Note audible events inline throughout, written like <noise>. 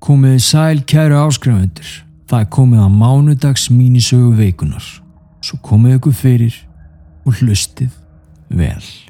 Komiði sæl kæru áskrifundur. Það er komið að mánudags mínisögu veikunar. Svo komið ykkur fyrir og hlustið vel.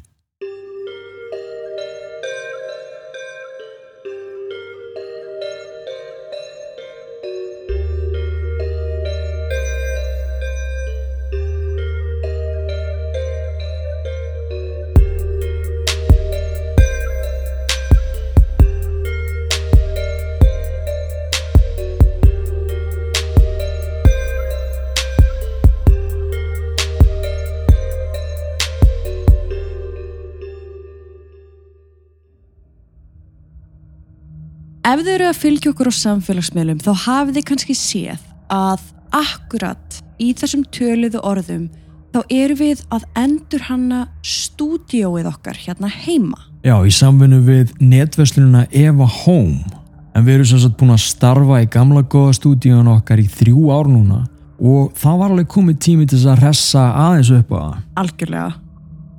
Ef þau eru að fylgja okkur á samfélagsmiðlum þá hafið þið kannski séð að akkurat í þessum töluðu orðum þá eru við að endur hanna stúdíóið okkar hérna heima. Já, í samvinnu við netverslununa Eva Home. En við erum sem sagt búin að starfa í gamla góða stúdíun okkar í þrjú ár núna og það var alveg komið tími til þess að ressa aðeins upp á það. Algjörlega.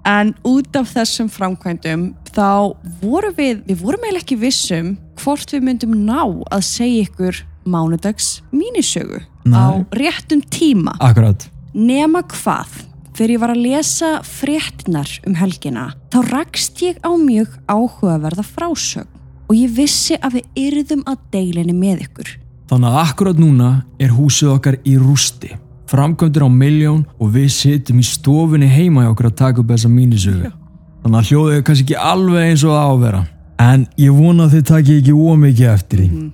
En út af þessum framkvæmdum þá vorum við, við vorum eiginlega ekki vissum hvort við myndum ná að segja ykkur mánudags mínisögu Nei. á réttum tíma. Akkurat. Nema hvað, þegar ég var að lesa fréttinar um helgina, þá rakst ég á mjög áhugaverða frásögn og ég vissi að við yrðum að deilinni með ykkur. Þannig að akkurat núna er húsið okkar í rústi. Framkvæmdur á miljón og við sittum í stofunni heima hjá okkur að taka upp þessa mínisögu. Þannig að hljóðið er kannski ekki alveg eins og það á að vera. En ég vona að þið takið ekki ómikið eftir því.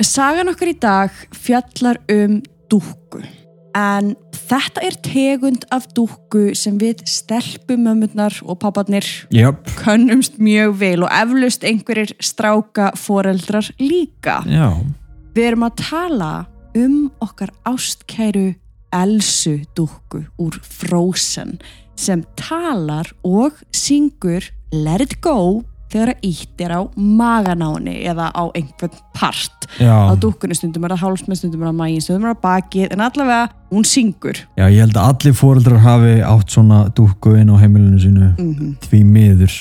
Sagan okkar í dag fjallar um dúkku. En þetta er tegund af dúkku sem við stelpumömmunar og papparnir Jöp. könnumst mjög vel og eflaust einhverjir stráka foreldrar líka. Já. Við erum að tala um okkar ástkæru Elsu dúkku úr Frozen sem talar og syngur Let it go þegar að ítt er á maganáni eða á einhvern part Já. á dúkkunni stundum er það hálsmenn, stundum er það mægin, stundum er það bakið en allavega hún syngur Já, ég held að allir foreldrar hafi átt svona dúkku inn á heimilinu sínu. mm Því miður.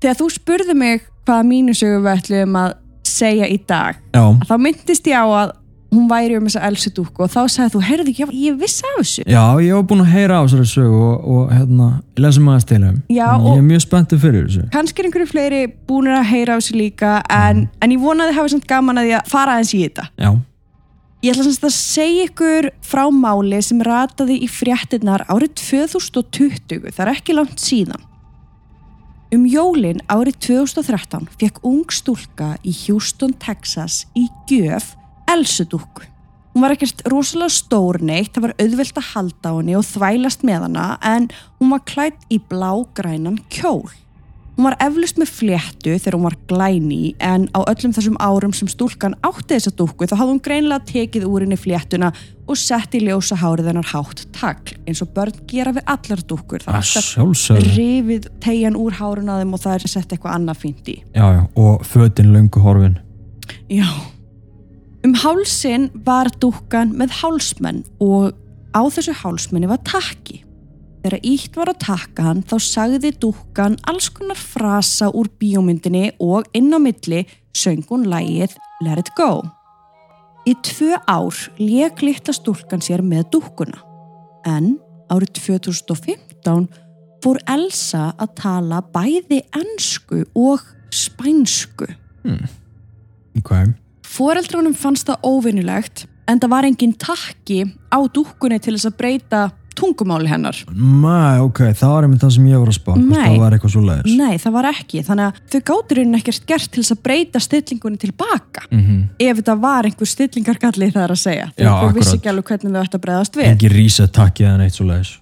Þegar þú spurði mig hvaða mínusögu við ætlum að segja í dag Já. þá myndist ég á að hún væri um þessa Elsu dúkku og þá sagði þú, heyrðu ekki, ég vissi af þessu Já, ég var búinn að heyra á þessari sögu og, og hérna, lesum aðeins til þeim. Ég er mjög spenntið fyrir þessu. kannski er einhverju fleiri búinir að heyra á þessu líka en, en ég vonaði hafa samt gaman að því að fara aðeins í þetta Já. Ég ætla semst að segja ykkur frá máli sem rataði í fréttinnar árið 2020, það er ekki langt síðan. Um jólin árið 2013 fekk ung stúlka í Houston, Texas í gjöf Elsudúkku. Hún var ekkert rosalega stór neitt, það var auðvelt að halda á henni og þvælast með hana en hún var klætt í blágrænan kjól. Hún var eflust með fléttu þegar hún var glæni en á öllum þessum árum sem stúlkan átti þessa dúkku þá hafði hún greinlega tekið úr henni fléttuna og sett í ljósa hárið hennar hátt tagl eins og börn gera við allar dúkkur. Það Að er rifið tegjan úr hárun að þeim og það er sett eitthvað annað fínt í. Já, já. Og fötin löngu horfin. Já. Um hálsin var dúkkan með hálsmenn og á þessu hálsmenni var takki. Þegar ítt var að taka hann þá sagði dúkkan alls konar frasa úr bíómyndinni og inn á milli söng hún lægið Let it go. Í tvö ár lék litla stúlkan sér með dúkkuna. En árið 2015 fór Elsa að tala bæði ennsku og spænsku. Ok. Fóreldrunum fannst það óvinnulegt en það var engin takki á dúkkunni til þess að breyta tungumáli hennar. Mæ, ok, það var einmitt það sem ég var að spá. Nei. Það var eitthvað svo leiðis. Nei, það var ekki. Þannig að þau gáturinn ekkert gert til þess að breyta stillingunni tilbaka. Mm Ef þetta var einhver stillingargalli það er að segja. Já, Þau vissi akkurat. ekki alveg hvernig þau ætti að breyðast við. Engi reset takkið eða neitt svo leiðis.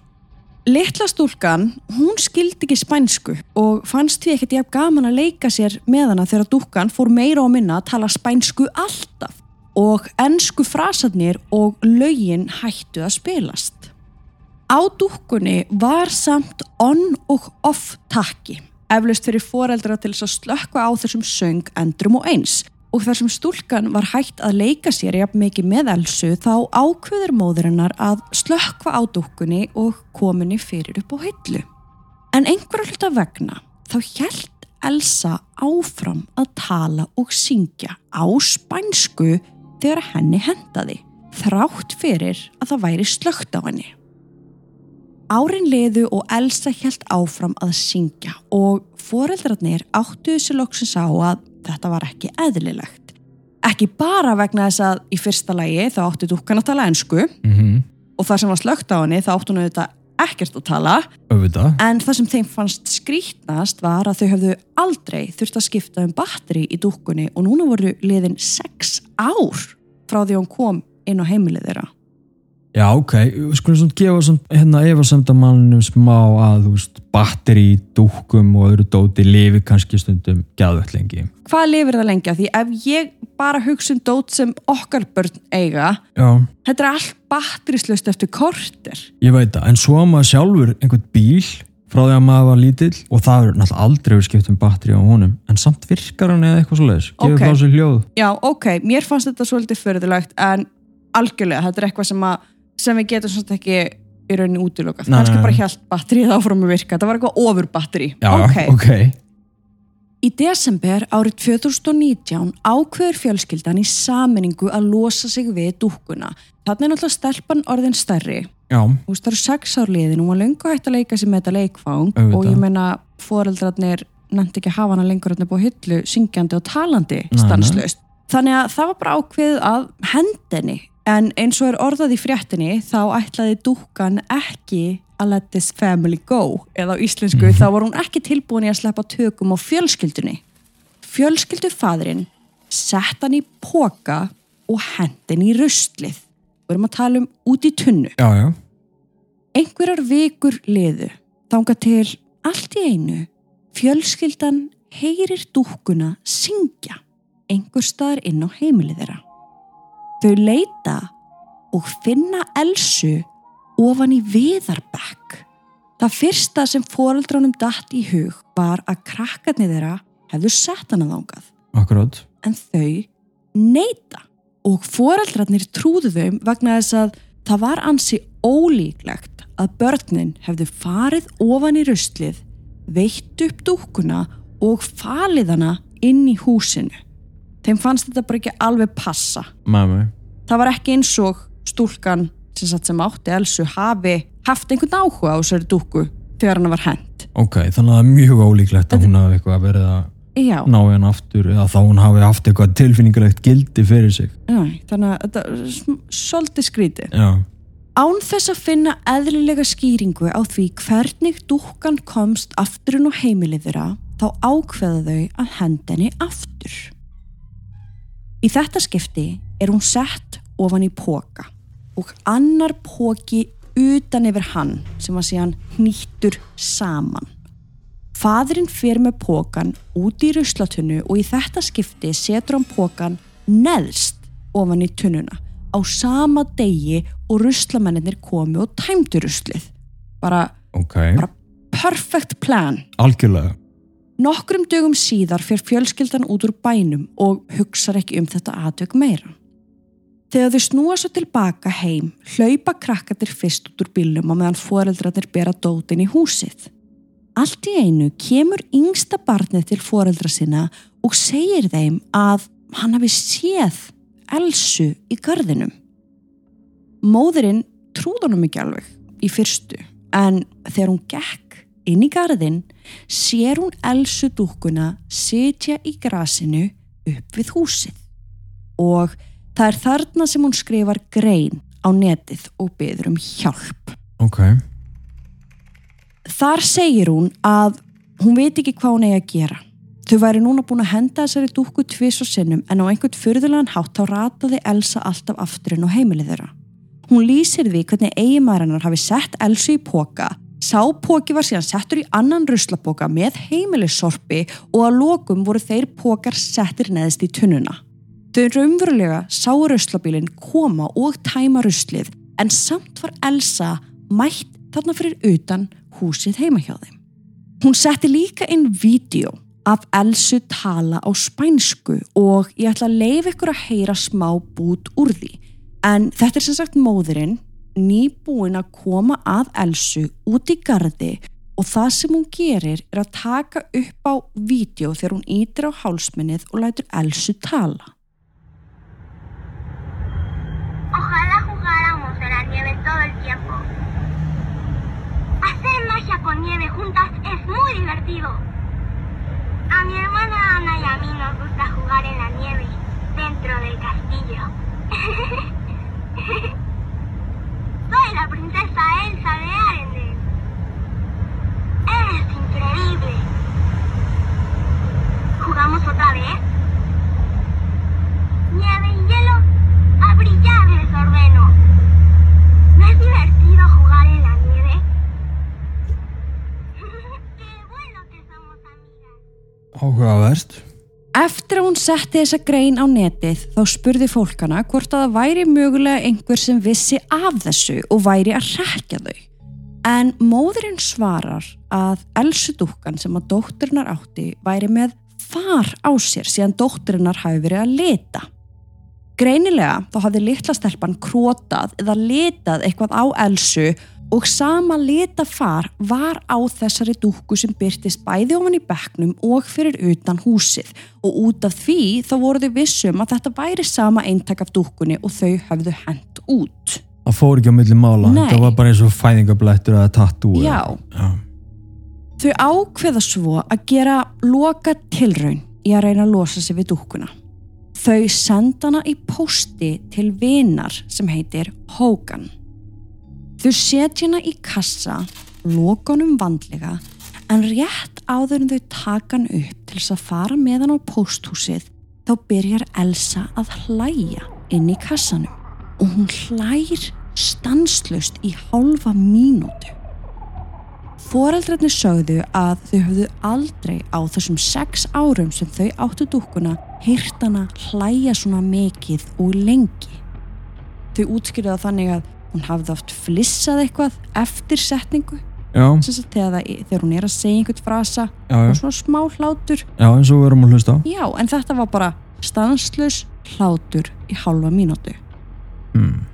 Litla stúlkan, hún skildi ekki spænsku og fannst því ekkert jafn gaman að leika sér með hana þegar dúkkan fór meira og minna að tala spænsku alltaf og ennsku frasarnir og lögin hættu að spilast. Á dúkkunni var samt on og off takki, eflaust fyrir foreldra til þess að slökka á þessum söng endrum og eins og þar sem stúlkan var hægt að leika sér jafn mikið með Elsu þá ákveður móðurinnar að slökka á dúkkunni og kominni fyrir upp á hillu. En einhverja hluta vegna þá hjælt Elsa áfram að tala og syngja á spænsku þegar henni hendaði, þrátt fyrir að það væri slögt á henni. Árin liðu og Elsa helt áfram að syngja og foreldrarnir áttu þessu loksins á að þetta var ekki eðlilegt. Ekki bara vegna þess að í fyrsta lagi þá áttu dúkkan að tala ensku mm og það sem var slögt á henni þá áttu hún auðvitað ekkert að tala auðvitað en það sem þeim fannst skrítnast var að þau höfðu aldrei þurft að skipta um batteri í dúkkunni og núna voru liðin sex ár frá því hún kom inn á heimilið þeirra. Já, ok, við skulum svona gefa svona, hérna efasemdamannum smá að, þú veist, batteri í dúkkum og öðru dóti lifi kannski stundum gæðvögt lengi. Hvað lifir það lengi? Því ef ég bara hugsa um dót sem okkar börn eiga, Já, þetta er allt batterislaust eftir korter. ég veit það, en svo að maður sjálfur einhvern bíl frá því að maður var lítill og það er náttúrulega aldrei verið skipt um batteri á honum, en samt virkar hann eða eitthvað svo leiðis, gefur Ok. frá sér hljóð. Já, ok, mér fannst þetta svolítið förðulegt en algjörlega, þetta er eitthvað sem, að, sem við getum svona ekki í rauninni útilokað. Nei, Kannski bara hjælt batterið áfram að virka. Það var eitthvað ofur batteri. Já, ok. ok. Í desember árið 2019 ákveður fjölskyldan í saminningu að losa sig við dúkkuna. Þannig er náttúrulega stelpan orðin stærri. Já, Þú veist, það eru sex ár liðin, hún var löngu hægt að leika sig með þetta leikfang og ég meina foreldrarnir nefndi ekki að hafa hana lengur hérna búið hillu, syngjandi og talandi Nei, stanslaust. Þannig að það var bara ákveðið að hendinni en eins og er orðað í fréttinni þá ætlaði dúkkan ekki að let this family go eða á íslensku þá var hún ekki tilbúin í að sleppa tökum á fjölskyldunni. Fjölskyldufadrin sett hann í póka og hendin í rustlið. Við erum að tala um út í tunnu. já, já. Einhverjar vikur liðu þanga til allt í einu fjölskyldan heyrir dúkkuna syngja einhver staðar inn á heimilið þeirra. Þau leita og finna Elsu ofan í viðarbekk. Það fyrsta sem foreldránum datt í hug var að krakkarnir þeirra hefðu sett hana þangað Akkurát. en þau neita og foreldrarnir trúðu þeim vegna þess að það var ansi ólíklegt að börnin hefðu farið ofan í ruslið, veitt upp dúkkuna og falið hana inn í húsinu. Þeim fannst þetta bara ekki alveg passa. Mæmi. Það var ekki eins og stúlkan sem, sem átti Elsu hafi haft einhvern áhuga á þessari dúkku þegar hann var hend. Ok, þannig að það er mjög ólíklegt að hún hafi eitthvað verið að Já, ná í hann aftur eða þá hún hafi haft eitthvað tilfinningalegt gildi fyrir sig. já þannig að þetta er svolítið skrítið. Já, Án þess að finna eðlilega skýringu á því hvernig dúkkan komst afturinn á heimilið þeirra þá ákveða þau að hendinni aftur. Í þetta skipti er hún sett ofan í póka og annar póki utan yfir hann sem að síðan hnýttur saman. Fadurinn fer með pókan út í ruslatunnu og í þetta skipti setur hann pókan neðst ofan í tunnuna á sama degi og ruslamennir komi og tæmdu ruslið. Bara ok. Bara- perfect plan. Algjörlega. Nokkrum dögum síðar fer fjölskyldan út úr bænum og hugsar ekki um þetta aðtök meira. Þegar þau snúa svo tilbaka heim, hlaupa krakkatir fyrst út úr bílnum á meðan foreldrarnir bera dótin í húsið. Allt í einu kemur yngsta barnið til foreldra sinna og segir þeim að hann hafi séð Elsu í garðinum. Móðurinn trúð honum ekki alveg í fyrstu en þegar hún gekk inn í garðin sér hún Elsu dúkkuna sitja í grasinu upp við húsið og það er þarna sem hún skrifar grein á netið og byður um hjálp. Ok. Þar segir hún að hún veit ekki hvað hún eigi að gera. Þau væri núna búin að henda þessari dúkku tvis og sinnum en á einhvern fyrðulegan hátt þá rataði Elsa alltaf afturinn á heimilið þeirra. Hún lýsir því hvernig eiginmaðurinnar hafi sett Elsu í póka, sá póki var síðan settur í annan ruslapóka með heimilissorpi og að lokum voru þeir pókar settir neðist í tunnuna. Þau raunverulega sá ruslabílinn koma og tæma ruslið en samt var Elsa mætt þarna fyrir utan húsið heima hjá þeim. Hún setti líka inn vídeo af Elsu tala á spænsku og ég ætla að leifa ykkur að heyra smá bút úr því. En þetta er sem sagt móðurinn nýbúin að koma að Elsu út í gardi og það sem hún gerir er að taka upp á vídeo þegar hún ítir á hálsminnið og lætur Elsu tala. Ojalá jugáramos en la nieve todo el tiempo. Hacer magia con nieve juntas es muy divertido. A mi hermana Ana y a mí nos gusta jugar en la nieve dentro del castillo. <laughs> Soy la princesa Elsa de Arendelle. Es increíble. ¿Jugamos otra vez? Nieve y hielo, a brillar les ordeno. ¿No es divertido jugar en la nieve? Qué bueno que somos amigas. Áhugavert. Eftir að hún setti þessa grein á netið þá spurði fólkana hvort að það væri mögulega einhver sem vissi af þessu og væri að rekja þau. En móðurinn svarar að Elsu dúkkan sem að dótturinnar átti væri með far á sér síðan dótturinnar hafi verið að leta. Greinilega þá hafði litla stelpan krótað eða litað eitthvað á Elsu og sama litafar var á þessari dúkku sem byrtist bæði ofan í bekknum og fyrir utan húsið og út af því þá voru þau vissum að þetta væri sama eintak af dúkkunni og þau höfðu hent út. Það fór ekki á milli mála. Það var bara eins og fæðingablættur eða tattoo. Já. Já. Þau ákveða svo að gera loka tilraun í að reyna að losa sig við dúkkuna. Þau senda hana í pósti til vinar sem heitir Hogan. Þau setja hana í kassa, loka honum vandlega, en rétt áður en þau taka hann upp til þess að fara með hann á pósthúsið, þá byrjar Elsa að hlæja inn í kassanum og hún hlægir stanslust í hálfa mínútu. Foreldrarnir sögðu að þau höfðu aldrei á þessum sex árum sem þau áttu dúkkuna hýrt hana hlæja svona mikið og lengi. Þau útskýrðu það þannig að hún hafði oft flissað eitthvað eftir setningu þegar, það, þegar hún er að segja einhvern frasa já, já. og svona smá hlátur. Já, eins og við erum að hlusta. Já, en þetta var bara stanslös hlátur í hálfa mínútu. Hmm.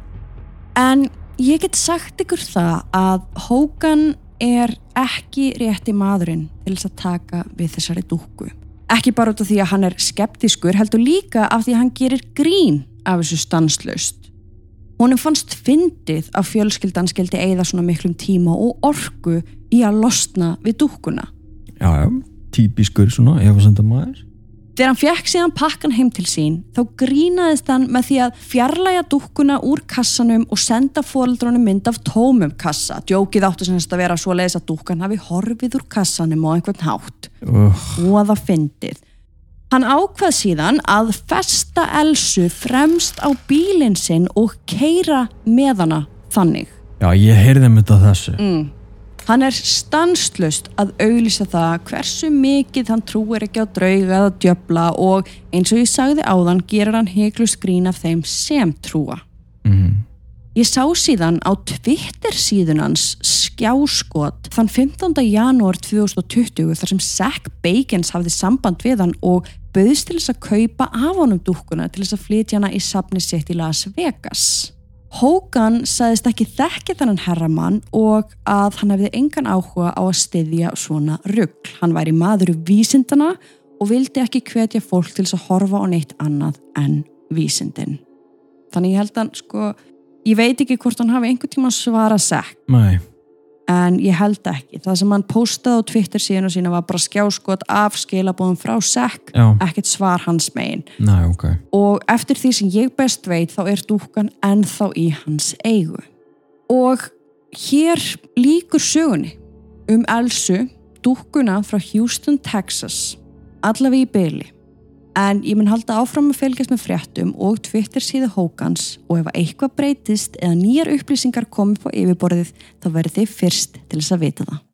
En ég get sagt ykkur það að Hogan er ekki rétti maðurinn til þess að taka við þessari dúkku. Ekki bara út af því að hann er skeptiskur, heldur líka af því að hann gerir grín af þessu stanslaust. Honum fannst fyndið að fjölskyldan skildi eigða svona miklum tíma og orku í að losna við dúkkuna. Já, já. Típiskur svona, efasenda maður. Þegar hann fekk síðan pakkan heim til sín þá grínaðist hann með því að fjarlæga dúkkuna úr kassanum og senda fóreldrónum mynd af tómum kassa. Djókið áttu sem þess að vera svo leiðis að dúkkan hafi horfið úr kassanum á einhvern hátt Uh, og að það fyndið. Hann ákvað síðan að festa Elsu fremst á bílinn sinn og keira með hana þannig. já, ég heyrði um þetta þessu. Mm. Hann er stanslust að auglýsa það hversu mikið hann trúir ekki á drauga eða djöfla og eins og ég sagði áðan gerir hann heglu skrín af þeim sem trúa. Ég sá síðan á Twitter síðunans skjáskot þann 15. janúar 2020 þar sem Zach Bagans hafði samband við hann og bauðist til þess að kaupa af honum dúkkuna til þess að flytja hana í safni sitt í Las Vegas. Hogan sagðist ekki þekki þennan herramann og að hann hefði engan áhuga á að styðja svona rugg. Hann væri maður vísindana og vildi ekki hvetja fólk til þess að horfa á neitt annað en vísindin. Þannig ég held að sko, ég veit ekki hvort hann hafi einhvern tíma svara sekk Nei. en ég held ekki. Það sem hann postaði á Twitter síðan og sína var bara skjáskot af skilabóðum frá sekk, ekkert svar hans megin Nei, ok. og eftir því sem ég best veit þá er dúkkan ennþá í hans eigu. Og hér líkur sögunni um Elsu, dúkkuna frá Houston, Texas, allavega í byli. En ég mun halda áfram að fylgjast með fréttum og Twitter síðu Hókans og ef eitthvað breytist eða nýjar upplýsingar komið på yfirborðið þá verður þið fyrst til þess að vita það.